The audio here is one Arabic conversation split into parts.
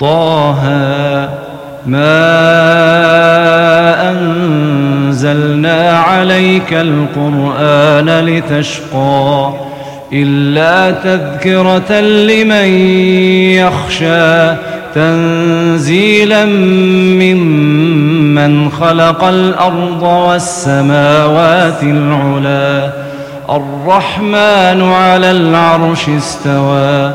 طه ما أنزلنا عليك القرآن لتشقى إلا تذكرة لمن يخشى تنزيلا ممن خلق الأرض والسماوات العلا الرحمن على العرش استوى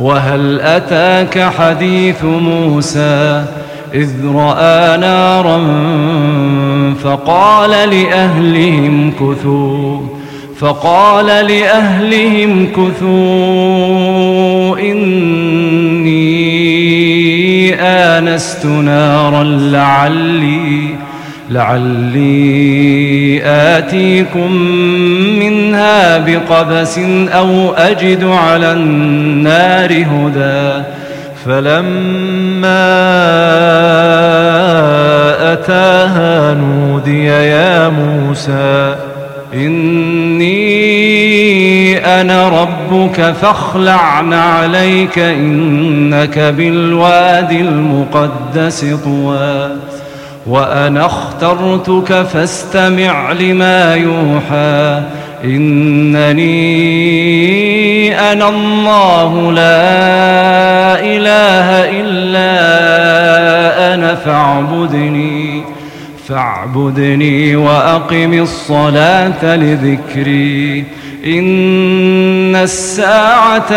وهل أتاك حديث موسى إذ رأى نارا فقال لأهلهم كثوا فقال لأهلهم كثوا إني آنست نارا لعلي لعلي آتيكم منها بقبس أو أجد على النار هدى. فلما أتاها نودي يا موسى إني أنا ربك فاخلع عليك إنك بالوادي المقدس طوى. وأنا اخترتك فاستمع لما يوحى. إنني أنا الله لا إله إلا أنا فاعبدني. فاعبدني وأقم الصلاة لذكري. إن الساعة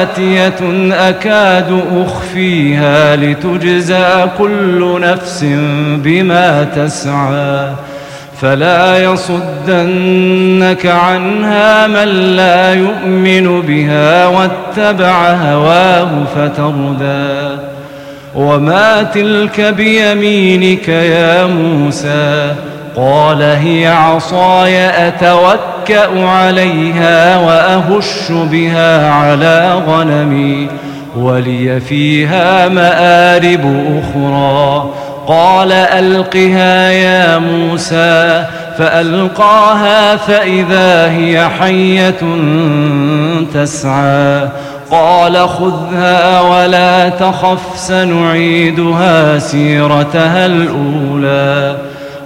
آتية أكاد أخفيها لتجزى كل نفس بما تسعى. فلا يصدنك عنها من لا يؤمن بها واتبع هواه فتردى. وما تلك بيمينك يا موسى؟ قال هي عصاي أتوكأ عليها وأهش بها على غنمي ولي فيها مآرب أخرى. قال ألقها يا موسى فألقاها فإذا هي حية تسعى. قال خذها ولا تخف سنعيدها سيرتها الأولى.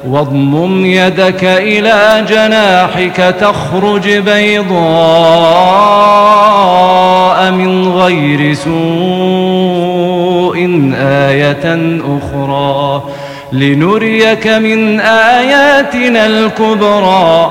واضمم يدك إلى جناحك تخرج بيضاء من غير سوء آية أخرى. لنريك من آياتنا الكبرى.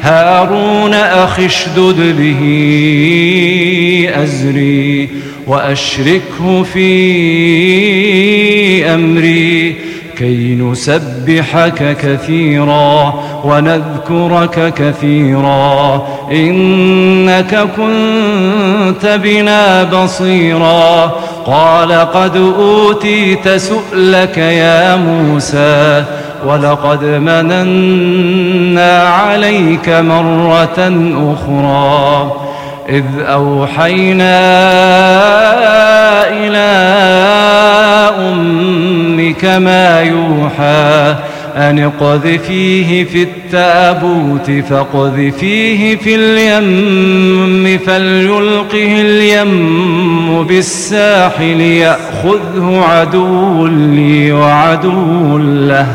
هارون أخي اشدد به أزري وأشركه في أمري كي نسبحك كثيرا ونذكرك كثيرا إنك كنت بنا بصيرا قال قد أوتيت سؤلك يا موسى ولقد مننا عليك مرة أخرى إذ أوحينا إلى أمك ما يوحى أن اقذفيه في التابوت فاقذفيه في اليم فليلقه اليم بالساحل يأخذه عدو لي وعدو له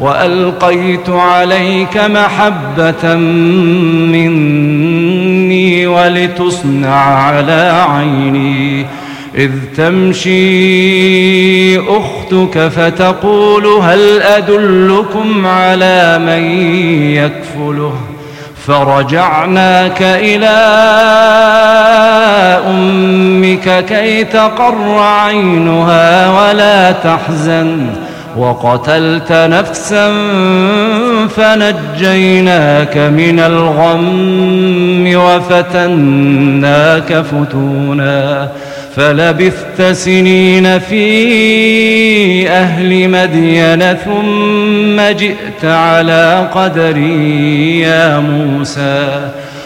وألقيت عليك محبة مني ولتصنع على عيني. إذ تمشي أختك فتقول هل أدلكم على من يكفله؟ فرجعناك إلى أمك كي تقر عينها ولا تحزن. وقتلت نفسا فنجيناك من الغم وفتناك فتونا فلبثت سنين في أهل مدين ثم جئت على قدري يا موسى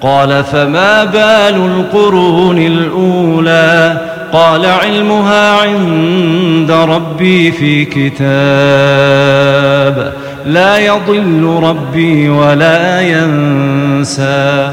قال فما بال القرون الأولى قال علمها عند ربي في كتاب لا يضل ربي ولا ينسى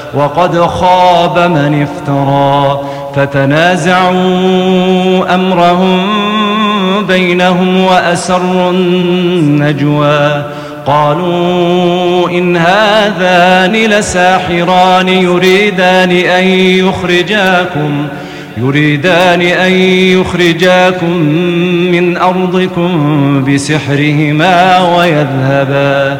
وقد خاب من افترى فتنازعوا أمرهم بينهم وأسروا النجوى. قالوا إن هذان لساحران يريدان أن يخرجاكم يريدان أن يخرجاكم من أرضكم بسحرهما ويذهبا.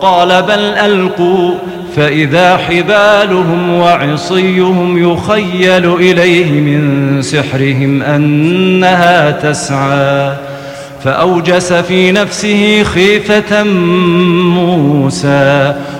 قال بل ألقوا فإذا حبالهم وعصيهم يخيل إليه من سحرهم أنها تسعى فأوجس في نفسه خيفة موسى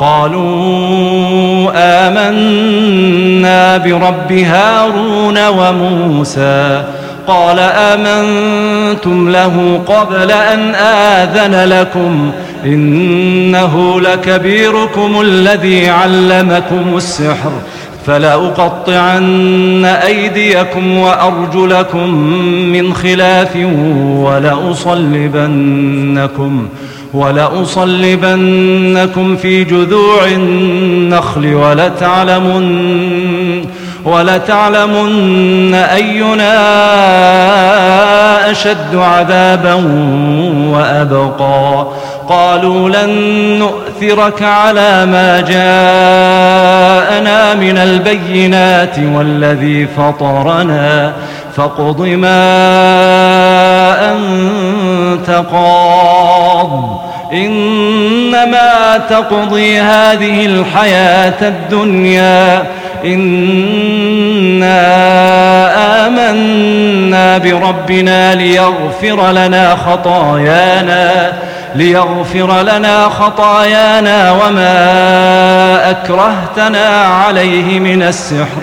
قالوا آمنا برب هارون وموسى. قال آمنتم له قبل أن آذن لكم. إنه لكبيركم الذي علمكم السحر. فلأقطعن أيديكم وأرجلكم من خلاف ولأصلبنكم. ولأصلبنكم في جذوع النخل ولتعلمن ولتعلمن أينا أشد عذابا وأبقى. قالوا لن نؤثرك على ما جاءنا من البينات والذي فطرنا فاقض ما أنت قاض إنما تقضي هذه الحياة الدنيا. إنا آمنا بربنا ليغفر لنا خطايانا ليغفر لنا خطايانا وما أكرهتنا عليه من السحر.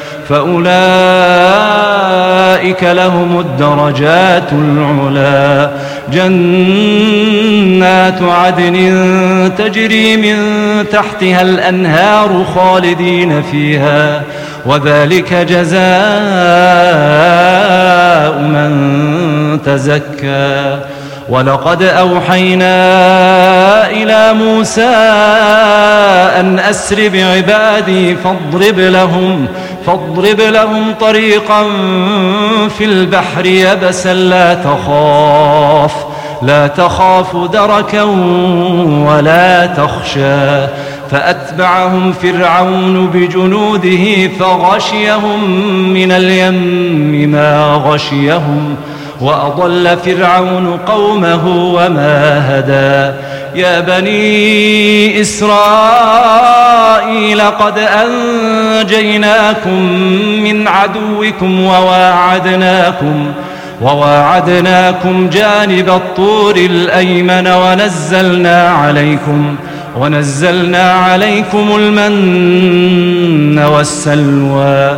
فأولئك لهم الدرجات العلا. جنات عدن تجري من تحتها الأنهار خالدين فيها وذلك جزاء من تزكى. ولقد أوحينا إلى موسى أن أسر بعبادي فاضرب لهم فاضرب لهم طريقا في البحر يبسا لا تخاف لا تخاف دركا ولا تخشى. فأتبعهم فرعون بجنوده فغشيهم من اليم ما غشيهم. وأضل فرعون قومه وما هدى. يا بني إسرائيل قد أنجيناكم من عدوكم وواعدناكم وواعدناكم جانب الطور الأيمن ونزلنا عليكم ونزلنا عليكم المن والسلوى.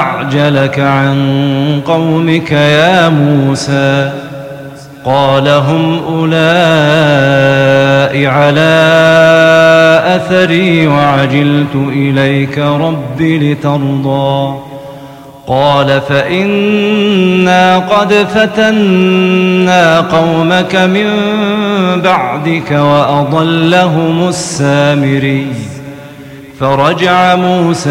أعجلك عن قومك يا موسى قال هم أولئك على أثري وعجلت إليك رب لترضى قال فإنا قد فتنا قومك من بعدك وأضلهم السامري فرجع موسى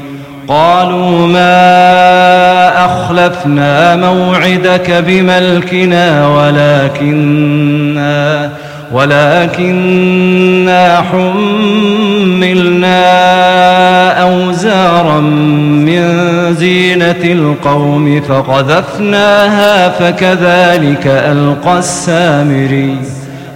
قالوا ما أخلفنا موعدك بملكنا ولكننا ولكننا حملنا أوزارا من زينة القوم فقذفناها فكذلك ألقى السامري.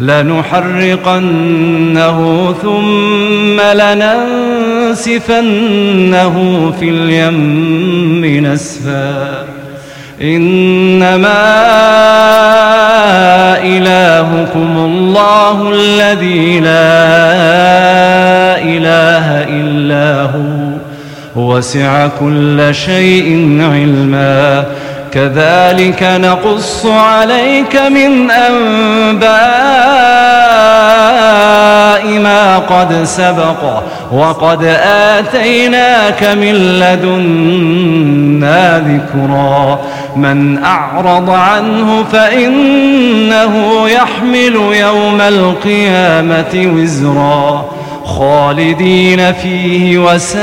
لنحرقنه ثم لننسفنه في اليم نسفا. إنما إلهكم الله الذي لا إله إلا هو. وسع كل شيء علما. كذلك نقص عليك من أنباء ما قد سبق وقد آتيناك من لدنا ذكرا من أعرض عنه فإنه يحمل يوم القيامة وزرا خالدين فيه وساء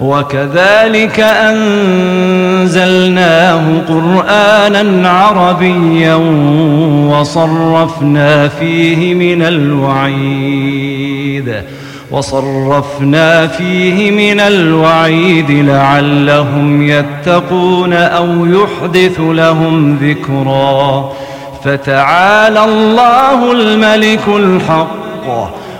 وكذلك أنزلناه قرآنا عربيا وصرفنا فيه من الوعيد وصرفنا فيه من الوعيد لعلهم يتقون أو يحدث لهم ذكرا فتعالى الله الملك الحق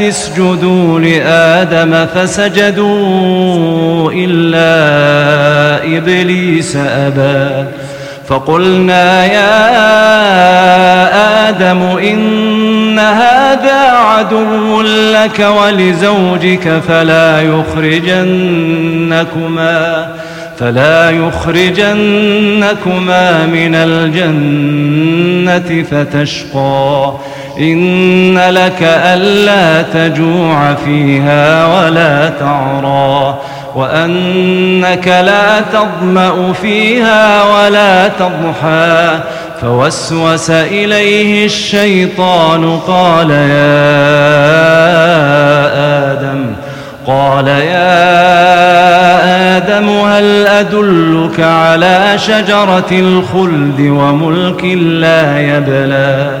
اسجدوا لآدم فسجدوا إلا إبليس أبى. فقلنا يا آدم إن هذا عدو لك ولزوجك فلا يخرجنكما فلا يخرجنكما من الجنة فتشقى. إن لك ألا تجوع فيها ولا تعرى وأنك لا تظمأ فيها ولا تضحى فوسوس إليه الشيطان قال يا آدم قال يا آدم هل أدلك على شجرة الخلد وملك لا يبلى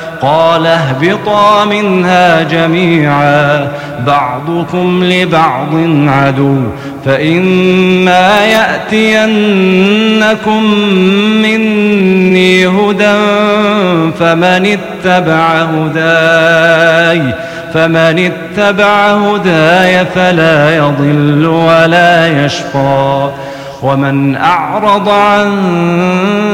قال اهبطا منها جميعا بعضكم لبعض عدو فإما يأتينكم مني هدى فمن اتبع هداي فمن اتبع هداي فلا يضل ولا يشقى ومن أعرض عن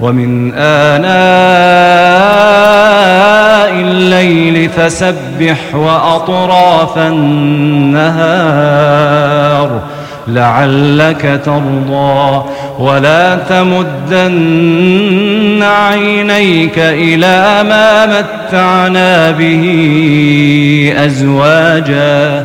ومن آناء الليل فسبح وأطراف النهار لعلك ترضى ولا تمدن عينيك إلى ما متعنا به أزواجا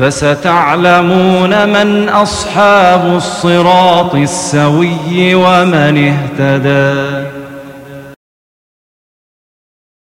فستعلمون من أصحاب الصراط السوي ومن اهتدى